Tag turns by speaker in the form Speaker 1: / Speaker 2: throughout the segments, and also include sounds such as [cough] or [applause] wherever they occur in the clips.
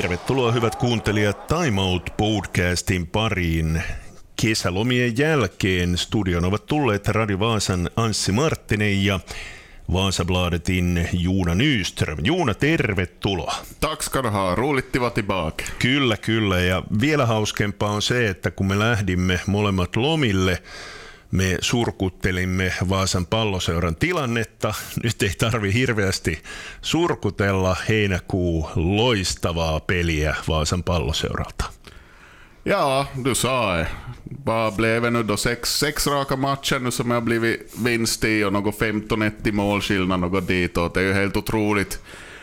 Speaker 1: Tervetuloa hyvät kuuntelijat Time Out podcastin pariin. Kesälomien jälkeen studion ovat tulleet Radio Vaasan Anssi Marttinen ja Vaasabladetin Juuna Nyström. Juuna, tervetuloa.
Speaker 2: Tack ska du ha, roligt tillbaka.
Speaker 1: Kyllä, kyllä. Ja vielä hauskempaa on se, että kun me lähdimme molemmat lomille, me surkuttelimme Vaasan palloseuran tilannetta. Nyt ei tarvi hirveästi surkutella heinäkuu loistavaa peliä Vaasan palloseuralta.
Speaker 2: Ja, du sa det. Vad blev det nu då? Sex, sex raka matcher nu som har blivit vinst i och något 15-1 i målskillnad, något ditåt. Det är ju helt otroligt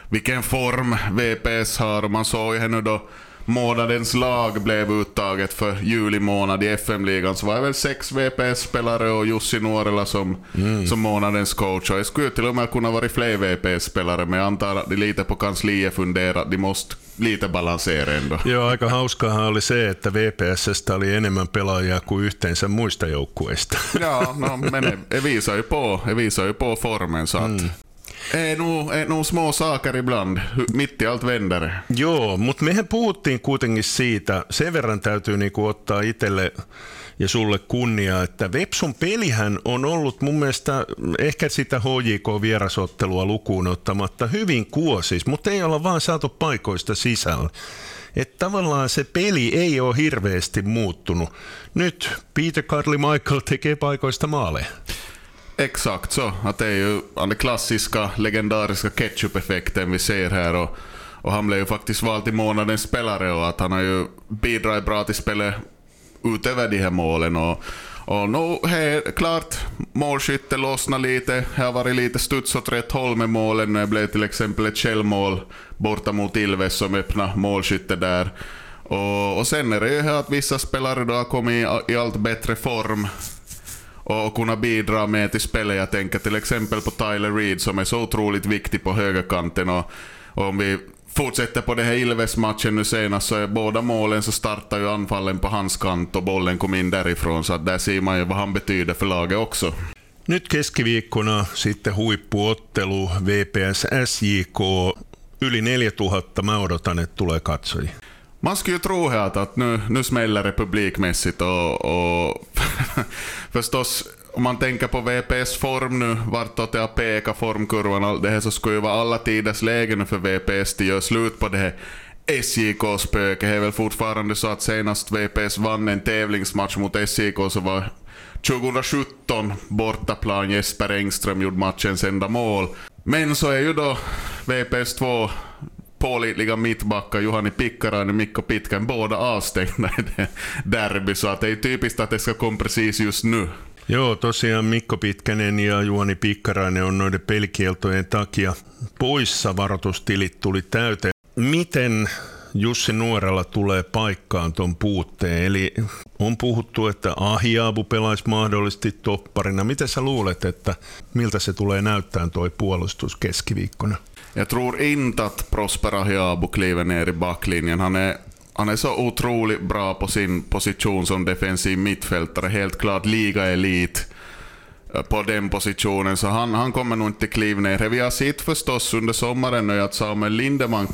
Speaker 2: vilken form VPS har. Man såg ju nu då månadens lag blev uttaget för juli månad i FM-ligan så var det väl sex VPS-spelare och Jussi Nuorela som, mm. som månadens coach. Och det skulle till och med kunna vara fler VPS-spelare men jag antar att de lite på kansliet funderar de måste lite balansera ändå.
Speaker 1: Joo, aika hauskaahan oli se, että VPSstä oli enemmän pelaajia kuin yhteensä muista joukkueista.
Speaker 2: ja, no, men det [laughs] visar ju på, det visar ju på formen så att mm. Är nog, är nog små saker ibland, mitt i allt vänder.
Speaker 1: Joo, mutta mehän puhuttiin kuitenkin siitä, sen verran täytyy niinku ottaa itselle ja sulle kunnia, että Vepsun pelihän on ollut mun mielestä ehkä sitä HJK-vierasottelua lukuun ottamatta hyvin kuosis, mutta ei olla vaan saatu paikoista sisällä. Että tavallaan se peli ei ole hirveästi muuttunut. Nyt Peter Carly Michael tekee paikoista maaleja.
Speaker 2: Exakt så. Att det är ju den klassiska legendariska ketchup-effekten vi ser här. Och, och han blev ju faktiskt vald till månadens spelare och att han har ju bidragit bra till spelet utöver de här målen. Och, och nu är klart, målskytte lossnade lite. Det har varit lite studs åt rätt håll med målen. Det blev till exempel ett källmål borta mot Ilves som öppnade målskytte där. Och, och sen är det ju här att vissa spelare då har kommit i, i allt bättre form och kunna bidra med till spelet. Jag tänker till exempel på Tyler Reed som är så otroligt viktig på högerkanten. Och, och om vi fortsätter på det här Ilves-matchen nu senast så är båda målen så startar ju anfallen på hans kant och bollen kom in därifrån. Så där ser man ju vad han betyder för laget också.
Speaker 1: Nyt keskiviikkona sitten huippuottelu VPS SJK. Yli 4000 mä odotan, että tulee katsojia.
Speaker 2: Man skulle ju tro här att, nu, nu smäller det publikmässigt och, och [laughs] förstås om man tänker på VPS form nu, vartåt det har pekat formkurvan och det här så skulle ju vara alla tiders läge nu för VPS till göra slut på det här SJK-spöket. Det är väl fortfarande så att senast VPS vann en tävlingsmatch mot SJK så var 2017 bortaplan Jesper Engström gjorde matchens enda mål. Men så är ju då VPS 2 pålitliga mittbackar Juhani Pikkarainen och Mikko Pitkän båda avstängda i det derby, så att det är typiskt att det ska komma precis just nu.
Speaker 1: Joo, tosiaan Mikko Pitkänen ja Juhani Pikkarainen on noiden pelikieltojen takia poissa. Varoitustilit tuli täyteen. Miten Jussi Nuorella tulee paikkaan tuon puutteen? Eli on puhuttu, että Ahiabu pelaisi mahdollisesti topparina. Miten sä luulet, että miltä se tulee näyttää tuo puolustus keskiviikkona?
Speaker 2: Jag tror inte att Prosper Ahiabo kliver ner i backlinjen. Han är, han är så otroligt bra på sin position som defensiv mittfältare. Helt klart liga-elit eh, på den positionen, så han, han kommer nog inte kliva ner. Vi har sett förstås under sommaren nu att Samuel Lindeman,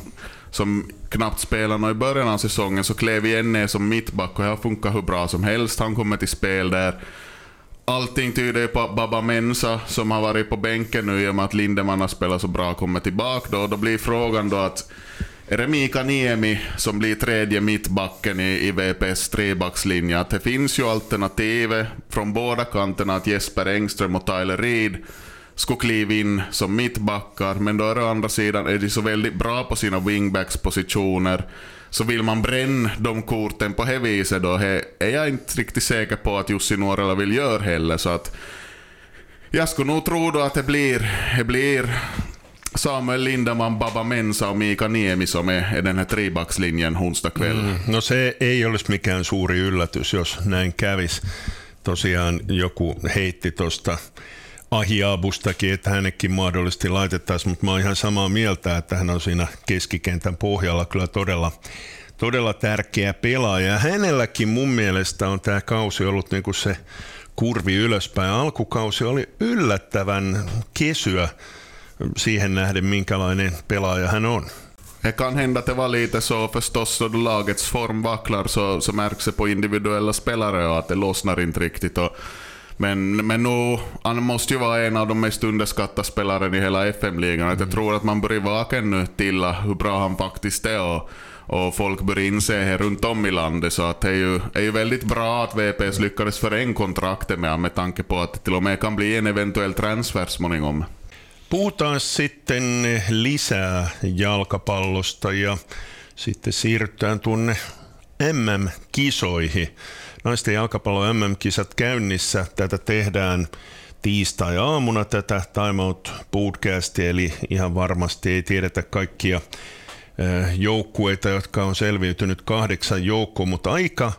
Speaker 2: som knappt spelade i början av säsongen, så klev igen ner som mittback och det har funkat hur bra som helst. Han kommer till spel där. Allting tyder på att Baba Mensa, som har varit på bänken nu i och med att Lindeman har spelat så bra, kommer tillbaka då. Då blir frågan då att är det Mika Niemi som blir tredje mittbacken i, i VPS trebackslinje? Att det finns ju alternativ från båda kanterna att Jesper Engström och Tyler Reed skulle kliva in som mittbackar, men då är det å andra sidan är de så väldigt bra på sina wingbackspositioner så vill man bränna de korten på det viset då är jag inte riktigt säker på att Jussi Nuorela vill göra heller. Så att jag skulle nog tro då att det blir, det blir Samuel Lindeman, Baba Mensa och Mika Niemi som är, är den här trebackslinjen onsdag kväll. Mm,
Speaker 1: no se ei olisi mikään suuri yllätys, jos näin kävis. Tosiaan joku heitti tuosta Ahiabustakin, että hänekin mahdollisesti laitettaisiin, mutta mä oon ihan samaa mieltä, että hän on siinä keskikentän pohjalla kyllä todella, todella tärkeä pelaaja. Ja hänelläkin mun mielestä on tämä kausi ollut niin kuin se kurvi ylöspäin. Alkukausi oli yllättävän kesyä siihen nähden, minkälainen pelaaja hän on.
Speaker 2: det kan hända att det var lite så förstås då lagets form vacklar så, så märks det på individuella spelare och att det lossnar inte riktigt. Och, men, men nu, han måste ju vara en av de mest underskattade spelarna i hela FM-ligan. Mm. Jag tror att man börjar vaka nu till hur bra han faktiskt är. Och, och folk börjar inse här runt om i landet. Så att det är ju, är ju väldigt bra att VPS lyckades föränga kontraktet med med tanke på att det till och med kan bli en eventuell transfer småningom.
Speaker 1: Puhutaan sitten lisää jalkapallosta ja sitten siirrytään tuonne MM-kisoihin. Naisten jalkapallo MM-kisat käynnissä. Tätä tehdään tiistai-aamuna tätä Time Out podcastia, eli ihan varmasti ei tiedetä kaikkia joukkueita, jotka on selviytynyt kahdeksan joukkoon, mutta aika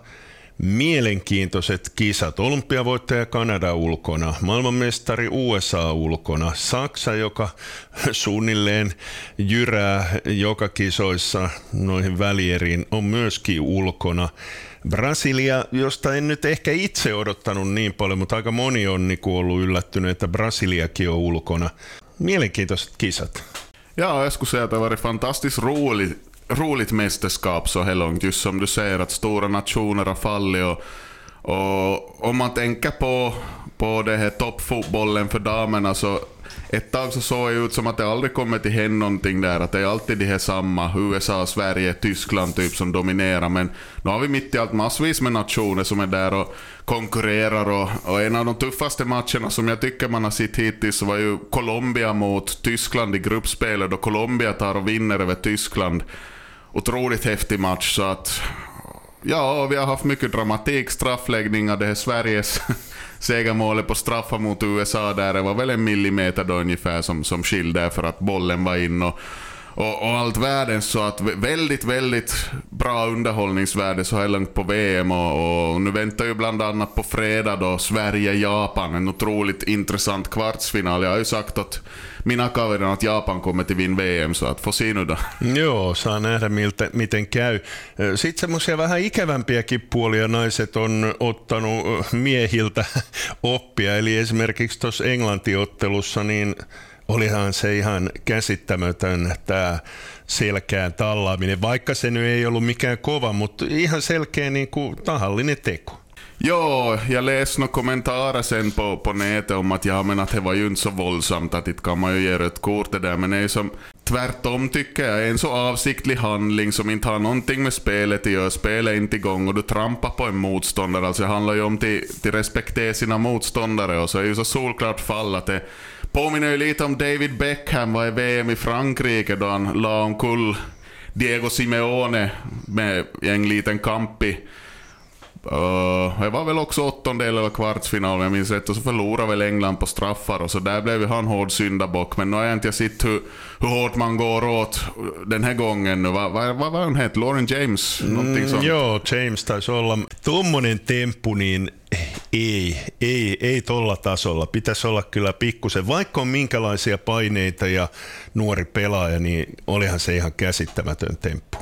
Speaker 1: mielenkiintoiset kisat. Olympiavoittaja Kanada ulkona, maailmanmestari USA ulkona, Saksa, joka [laughs] suunnilleen jyrää joka kisoissa noihin välieriin, on myöskin ulkona. Brasilia, josta en nyt ehkä itse odottanut niin paljon, mutta aika moni on niin ollut yllättynyt, että Brasiliakin on ulkona. Mielenkiintoiset kisat.
Speaker 2: Ja, jag skulle säga att det har roligt mästerskap så här långt. Just som du säger, att stora nationer har fallit. Och, och om man tänker på, på det här toppfotbollen för damerna så ett tag så såg det ut som att det aldrig kommer till hända någonting där. Att det är alltid de här samma, USA, Sverige, Tyskland typ som dominerar. Men nu har vi mitt i allt massvis med nationer som är där och konkurrerar. Och, och en av de tuffaste matcherna som jag tycker man har sett hittills var ju Colombia mot Tyskland i gruppspelet. Då Colombia tar och vinner över Tyskland. Otroligt häftig match. så att Ja, vi har haft mycket dramatik, straffläggningar. Det är Sveriges segermålet på straffar mot USA där. Det var väl en millimeter då ungefär som, som skilde för att bollen var in. Och, och, och allt världens så att väldigt, väldigt bra underhållningsvärde så här långt på VM och, och, nu väntar ju bland annat på fredag då Sverige-Japan, en otroligt intressant kvartsfinal. Jag har ju sagt att mina kaverin att Japan kommer till vin VM, nu då. [laughs]
Speaker 1: Joo, saa nähdä miltä, miten käy. Sitten semmoisia vähän ikävämpiäkin puolia naiset on ottanut miehiltä [laughs] oppia, eli esimerkiksi tuossa Englantiottelussa niin olihan se ihan käsittämätön tämä selkään tallaaminen, vaikka se nyt ei ollut mikään kova, mutta ihan selkeä niin kuin tahallinen teko.
Speaker 2: Jo, jag läste några kommentarer sen på, på nätet om att ja, men att det var ju inte så våldsamt, att inte kan man ju ge rött kort det där, men det är som tvärtom tycker jag, en så avsiktlig handling som inte har någonting med spelet att göra, spelet är inte igång och du trampar på en motståndare, alltså det handlar ju om till respektera sina motståndare och så är det ju så solklart fall att det påminner ju lite om David Beckham var i VM i Frankrike då han la omkull Diego Simeone med en liten kamp i Uh, det var väl också åttondel eller kvartsfinal om jag minns rätt och så förlorade väl England på straffar och så där blev han hård syndabock. Men nu har jag inte sett hur, hur hårt man går åt den här gången. Vad va, va, va han hette? Lauren James?
Speaker 1: mm, sånt. Joo, James taisi olla. Tuommoinen temppu, niin ei, ei, ei tolla tasolla. Pitäisi olla kyllä pikkusen, vaikka on minkälaisia paineita ja nuori pelaaja, niin olihan se ihan käsittämätön temppu.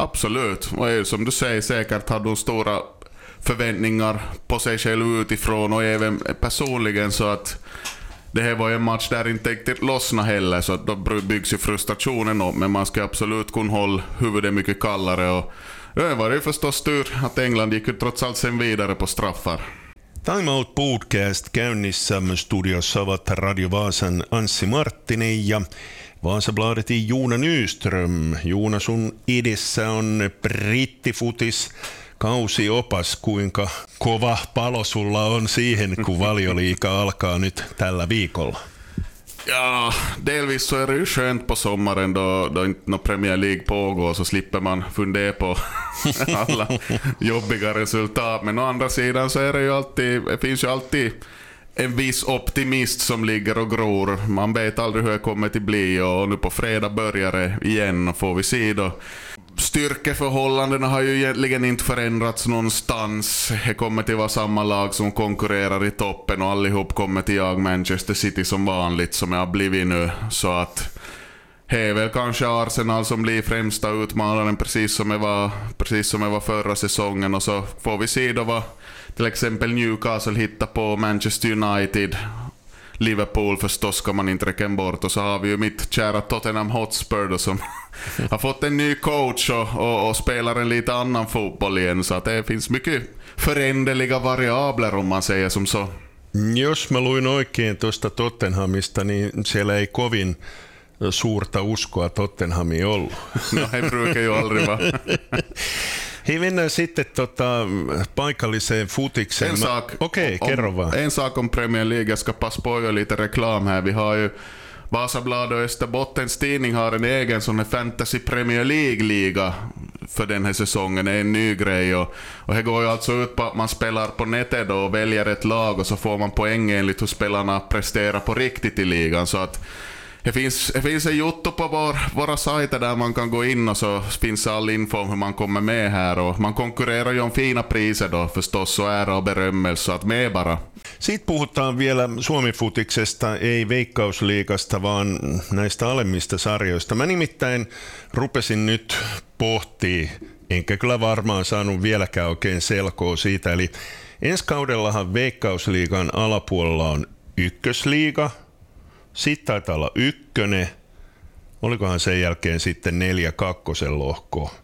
Speaker 2: Absolut, och som du säger säkert hade de stora förväntningar på sig själv utifrån och även personligen så att det här var en match där inte riktigt lossna heller så då byggs ju frustrationen upp men man ska absolut kunna hålla huvudet mycket kallare och det var ju förstås tur att England gick ju trots allt sen vidare på straffar.
Speaker 1: Time Out Podcast käynnissä studiossa ovat Radio Vaasan Anssi Marttinen ja Vaasabladetin Juuna Nyström. Juuna, sun edessä on brittifutis kausiopas, kuinka kova palo sulla on siihen, kun valioliika alkaa nyt tällä viikolla?
Speaker 2: Ja, delvis så är det ju skönt på sommaren då, då inte någon Premier League pågår så slipper man fundera på [laughs] alla jobbiga resultat. Men å andra sidan så är det ju alltid, det finns ju alltid en viss optimist som ligger och gror. Man vet aldrig hur det kommer att bli och nu på fredag börjar det igen och får vi se då Styrkeförhållandena har ju egentligen inte förändrats någonstans. Det kommer till vara samma lag som konkurrerar i toppen och allihop kommer till jag Manchester City som vanligt som jag har blivit nu. Så att det är väl kanske Arsenal som blir främsta utmanaren precis som det var, precis som det var förra säsongen och så får vi se då vad till exempel Newcastle hittar på Manchester United Liverpool förstås ska man inte räcka bort och så har vi ju mitt kära Tottenham Hotspur då som [laughs] har fått en ny coach och, och, och, spelar en lite annan fotboll igen så att det finns mycket föränderliga variabler om man säger som så.
Speaker 1: Jos mä luin oikein tuosta Tottenhamista, niin siellä ei kovin suurta uskoa Tottenhamiin ollut.
Speaker 2: No he brukar ju aldrig. [laughs]
Speaker 1: Hei, mennään sitten tota, paikalliseen futikseen.
Speaker 2: En sak,
Speaker 1: Okej, okay, kerro vaan.
Speaker 2: En sak om Premier League, jag ska passa på att göra lite reklam här. Vi har ju Vasablad och Österbottens Tidning har en egen sån här Fantasy Premier League-liga för den här säsongen. Det är en ny grej och, och det går ju alltså ut på att man spelar på nätet och väljer ett lag och så får man poäng enligt hur spelarna presterar på riktigt i ligan. Så att det finns, det finns en jotto på vår, våra sajter där man kan gå in och så finns all info om hur man kommer med här. Och man konkurrerar ju om fina priser då förstås och ära och berömmelse, att med bara.
Speaker 1: Sitten puhutaan vielä Suomifutiksesta, ei Veikkausliigasta, vaan näistä alemmista sarjoista. Mä nimittäin rupesin nyt pohtii, enkä kyllä varmaan saanut vieläkään oikein selkoa siitä. Eli ensi kaudellahan Veikkausliigan alapuolella on ykkösliiga – sitten taitaa olla ykkönen. Olikohan sen jälkeen sitten neljä kakkosen lohkoa.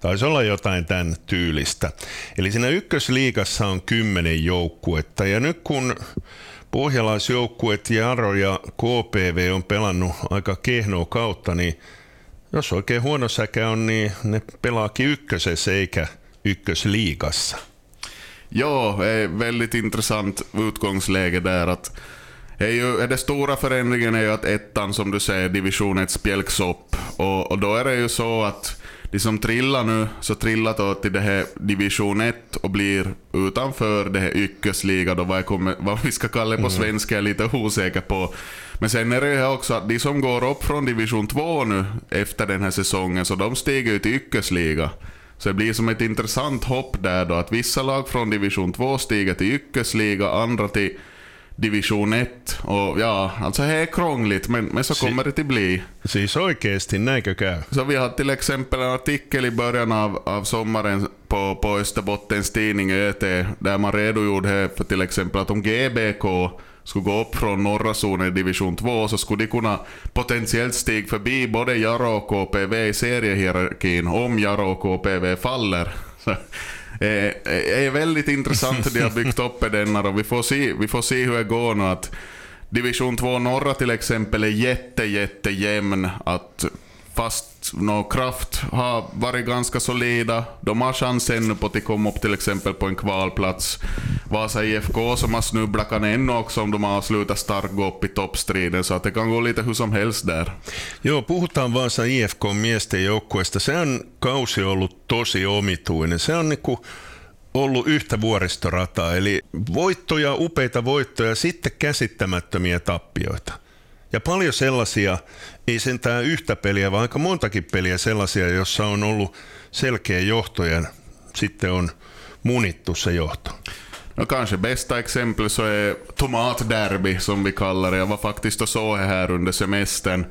Speaker 1: Taisi olla jotain tämän tyylistä. Eli siinä ykkösliigassa on kymmenen joukkuetta. Ja nyt kun pohjalaisjoukkuet Jaro ja KPV on pelannut aika kehnoa kautta, niin jos oikein huono säkä on, niin ne pelaakin ykkösessä eikä ykkösliigassa.
Speaker 2: Joo, väldigt intressant utgångsläge där att är ju, den stora förändringen är ju att ettan, som du säger, division 1 spjälks upp. Och, och då är det ju så att de som trillar nu, så trillar då till det här division 1 och blir utanför det här yrkesliga då, vad, kommer, vad vi ska kalla det på mm. svenska är lite osäker på. Men sen är det ju också att de som går upp från division 2 nu efter den här säsongen, så de stiger ju till yrkesliga. Så det blir som ett intressant hopp där då, att vissa lag från division 2 stiger till yrkesliga, andra till division 1. Och ja, alltså det är krångligt, men, men så kommer det att bli.
Speaker 1: Siis oikeesti, näinkö käy?
Speaker 2: Så vi har till exempel en artikel i början av, av sommaren på, på Österbottens tidning ÖT, där man redogjorde för till exempel att om GBK skulle gå upp från norra zonen i division 2 så skulle de kunna potentiellt stiga förbi både Jaro och KPV i seriehierarkin om Jaro och KPV faller. är, Eh, eh, är väldigt intressant hur de har byggt upp denna och vi får se, vi får se hur det går nu. Att Division 2 norra till exempel är jätte, jätte jämn. Att fast no, Kraft har varit ganska solida. De har chansen på att komma upp till exempel på en kvalplats. Vasa IFK som har snubblat kan ännu också om de har slutat starkt gå upp i toppstriden, så att det kan gå lite hur som helst där.
Speaker 1: Joo, puhutaan Vaasa IFK miesten joukkueesta. Se on kausi ollut tosi omituinen. Se on niinku ollut yhtä vuoristorataa, eli voittoja, upeita voittoja, sitten käsittämättömiä tappioita. Ja paljon sellaisia, ei sentään yhtä peliä, vaan aika montakin peliä sellaisia, jossa on ollut selkeä johto ja sitten on munittu se johto.
Speaker 2: No kanske bästa exempel så är tomatderby som vi kallar det. Jag var faktiskt och såg här under semestern.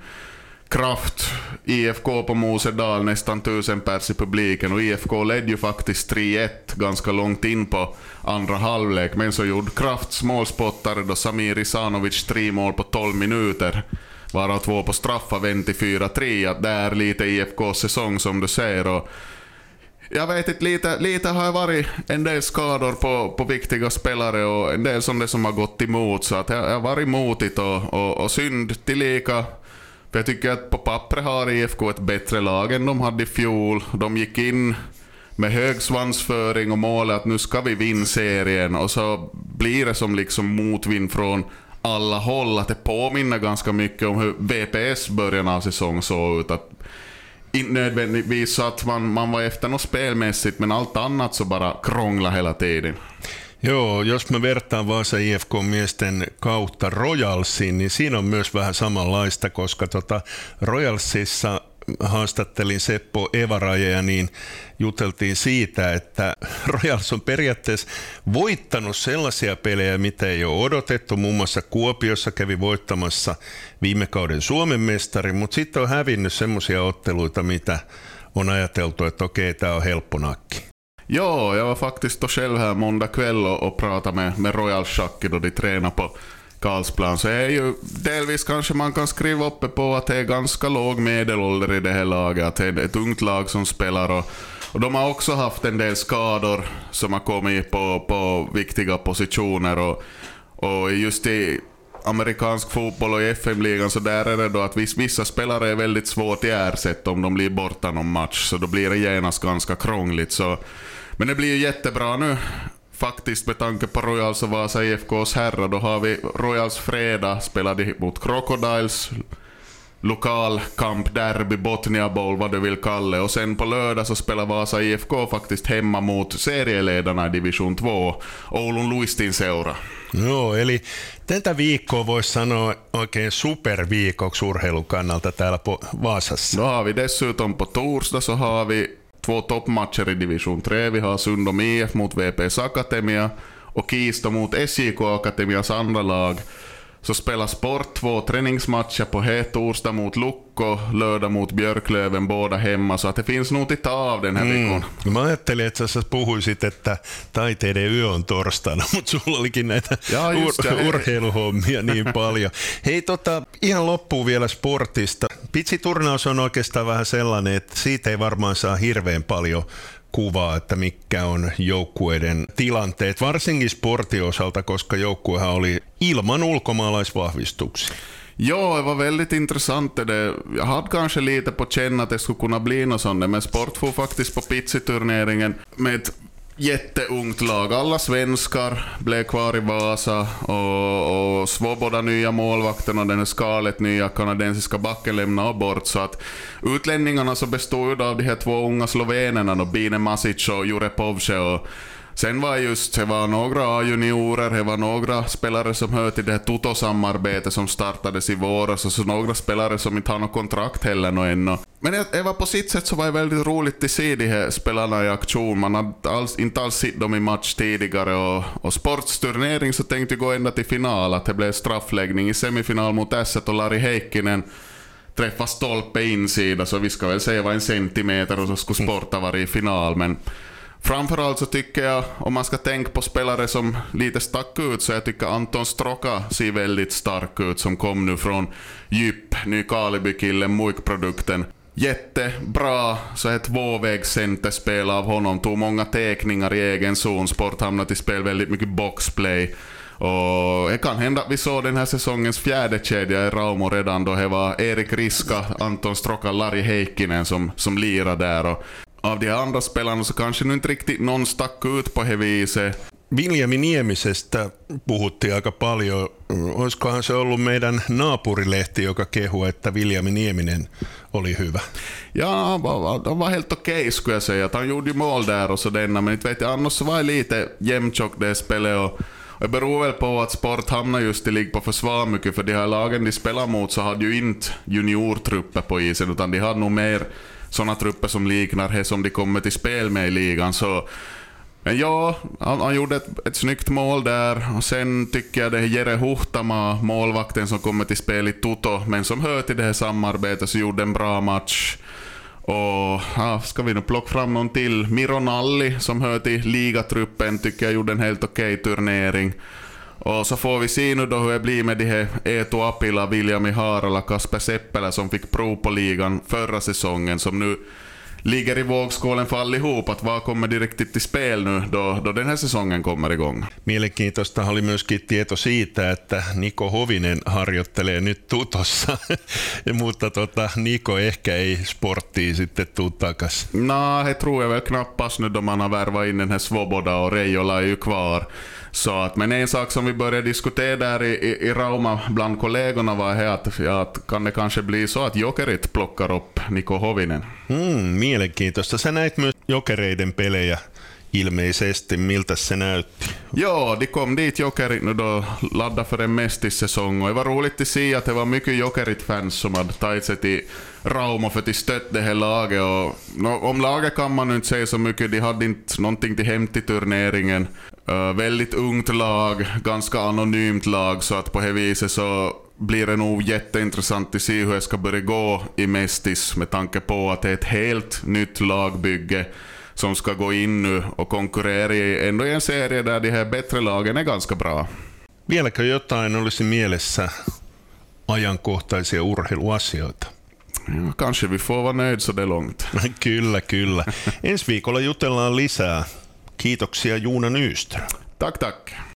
Speaker 2: Kraft, IFK på Mosedal, nästan tusen pers i publiken. Och IFK ledde ju faktiskt 3-1 ganska långt in på andra halvlek, men så gjorde Krafts målspottare då Samir Isanovic tre mål på 12 minuter, varav två på straffar vänt till 4-3. Det är lite IFKs säsong som du säger. Och jag vet inte, lite, lite har det varit en del skador på, på viktiga spelare och en del som det som har gått emot, så att det har varit motigt och, och, och synd tillika för jag tycker att på pappret har IFK ett bättre lag än de hade i fjol. De gick in med hög svansföring och målet att nu ska vi vinna serien och så blir det som liksom motvind från alla håll. Att det påminner ganska mycket om hur VPS början av säsong såg ut. Att inte nödvändigtvis så att man, man var efter något spelmässigt, men allt annat så bara krångla hela tiden.
Speaker 1: Joo, jos mä vertaan Vaasa IFK-miesten kautta Royalsiin, niin siinä on myös vähän samanlaista, koska tota Royalsissa haastattelin Seppo Evarajeja, niin juteltiin siitä, että [laughs] Royals on periaatteessa voittanut sellaisia pelejä, mitä ei ole odotettu. Muun muassa Kuopiossa kävi voittamassa viime kauden Suomen mestari, mutta sitten on hävinnyt sellaisia otteluita, mitä on ajateltu, että okei, tämä on helppo nakki.
Speaker 2: Ja, jag var faktiskt då själv här måndag kväll och, och pratade med, med Royal Schack då de tränar på Karlsplan så är ju delvis kanske man kan skriva uppe på att det är ganska låg medelålder i det här laget. Att det är ett ungt lag som spelar och, och de har också haft en del skador som har kommit på, på viktiga positioner. Och, och just i amerikansk fotboll och i FM-ligan så där är det då att vissa spelare är väldigt svårt att ersätta om de blir borta någon match. Så då blir det genast ganska krångligt. Så, men det blir ju jättebra nu faktiskt med tanke på Royals och Vasa IFKs herrar. Då har vi Royals fredag, spelade mot Crocodiles. Lokal kamp, derby, Botnia Bowl, vad du vill kalla det. Och sen på lördag så spelar Vasa IFK faktiskt hemma mot serieledarna i division 2, Oulun Luistin seura.
Speaker 1: Joo, eli tätä viikkoa voisi sanoa oikein superviikoksi urheilun kannalta täällä Vaasassa.
Speaker 2: Då har vi dessutom på torsdag så har vi två toppmatcher i division 3. Vi har Sundom IF mot VPS Akademia och Kisto mot SJK Akademias andra lag. Så spelar Sport två träningsmatcher på het torsdag mot Lukko, lördag mot Björklöven, båda hemma. Så att det finns nog att ta av den här mm.
Speaker 1: Mä ajattelin, että sä puhuisit, että taiteiden yö on torstaina, [laughs] mutta sulla olikin näitä ja, ur- urheiluhommia niin [laughs] paljon. Hei, tota, ihan loppuun vielä sportista. Pitsiturnaus on oikeastaan vähän sellainen, että siitä ei varmaan saa hirveän paljon kuvaa, että mikä on joukkueiden tilanteet, varsinkin sportin osalta, koska joukkuehan oli ilman ulkomaalaisvahvistuksia.
Speaker 2: Ja, det var väldigt intressant. Det. Jag hade kanske lite på känn att det skulle kunna bli något sånt, men Sport får faktiskt på pizziturneringen med ett jätteungt lag. Alla svenskar blev kvar i Vasa och, och Svoboda nya målvakten och den här skalet nya kanadensiska backen lämnade bort. Så att utlänningarna så bestod av de här två unga slovenerna, då, Bine Masic och Jure Povce. Och Sen var just, det var några A-juniorer, det var några spelare som hör till det här Toto-samarbetet som startades i våras och så några spelare som inte har något kontrakt heller ännu. Men det var på sitt sätt så var det väldigt roligt att se de här spelarna i aktion. Man hade alls, inte alls sett dem i match tidigare och, och sportsturnering så tänkte jag gå ända till final, att det blev straffläggning i semifinal mot Esset och Lari Heikkinen träffa stolpe insida, så vi ska väl säga var en centimeter och så skulle Sporta vara i final. Men Framförallt så tycker jag, om man ska tänka på spelare som lite stack ut, så jag tycker Anton Stroka ser väldigt stark ut, som kom nu från Djup, Nykarleby-killen, Muik-produkten. Jättebra så ett tvåvägscenterspel av honom, tog många teckningar i egen zon, Sport hamnade i spel väldigt mycket boxplay. Och det kan hända att vi såg den här säsongens fjärde kedja i Raumo redan då det var Erik Riska, Anton Stroka, Larry Heikkinen som, som lirade där. Och av de andra spelarna så kanske nu inte riktigt någon stack ut på det viset.
Speaker 1: Viljami Niemisestä puhuttiin aika paljon. Olisikohan se ollut meidän naapurilehti, joka kehui, että Viljami Nieminen oli hyvä?
Speaker 2: Ja, han var helt okej okay, skulle jag säga. Han gjorde ju mål där och sådana, men inte vet jag, annars lite jämntjockt det spelet. Och det beror väl på att Sport hamnar just i ligg på försvar mycket, för de här lagen de spelar mot så hade ju inte juniortrupper på isen, utan de hade nog mer sådana trupper som liknar det som de kommer till spel med i ligan. Så, men ja, han, han gjorde ett, ett snyggt mål där. Och sen tycker jag det är Jere Huhtama, målvakten som kommer till spel i Toto, men som hör till det här samarbetet, så gjorde en bra match. Och ja, ska vi nu plocka fram någon till? Mironalli som hör till ligatruppen tycker jag gjorde en helt okej okay turnering. Och så får vi se nu då hur det blir med de här Eetu Apila, William Harala, Kasper Seppälä som fick prov på ligan förra säsongen som nu ligger i vågskålen för allihop, att vad kommer direkt till spel nu då, då den här säsongen kommer igång.
Speaker 1: Mielenkiintoista oli myöskin tieto siitä, että Niko Hovinen harjoittelee nyt tutossa, [laughs] mutta tota, Niko ehkä ei sporttiin sitten tuu takas.
Speaker 2: Nej, det tror jag väl knappast nu då man har värvat in den här Svoboda och Reijola är ju kvar. Så att, men en sak som vi började diskutera där i, i, i Rauma bland kollegorna var här att, att kan det kanske bli så att Jokerit plockar upp Niko Hovinen?
Speaker 1: Mm, mielenkiintoista. Sä näit myös Jokereiden pelejä ilmeisesti. Miltä se näytti?
Speaker 2: Ja, de kom dit Jokerit nu då ladda för en mästissäsong och det var roligt att se att det var mycket Jokerit-fans som hade tagit sig till Rauma för att stötta det här laget. Och, no, om laget kan man inte säga så mycket, de hade inte någonting till hem till turneringen. Uh, väldigt ungt lag, ganska anonymt lag, så att på det viset så blir det nog jätteintressant att se hur det ska börja gå i Mestis med tanke på att det är ett helt nytt lagbygge som ska gå in nu och konkurrera i ändå en serie där de här bättre lagen är ganska bra.
Speaker 1: Vieläkö jotain olisi mielessä ajankohtaisia urheiluasioita?
Speaker 2: Ja, kanske vi får vara nöjd så det långt. [laughs]
Speaker 1: kyllä, kyllä. [laughs] Ensi viikolla jutellaan lisää. Kiitoksia Juuna Nyström.
Speaker 2: Tack, tack.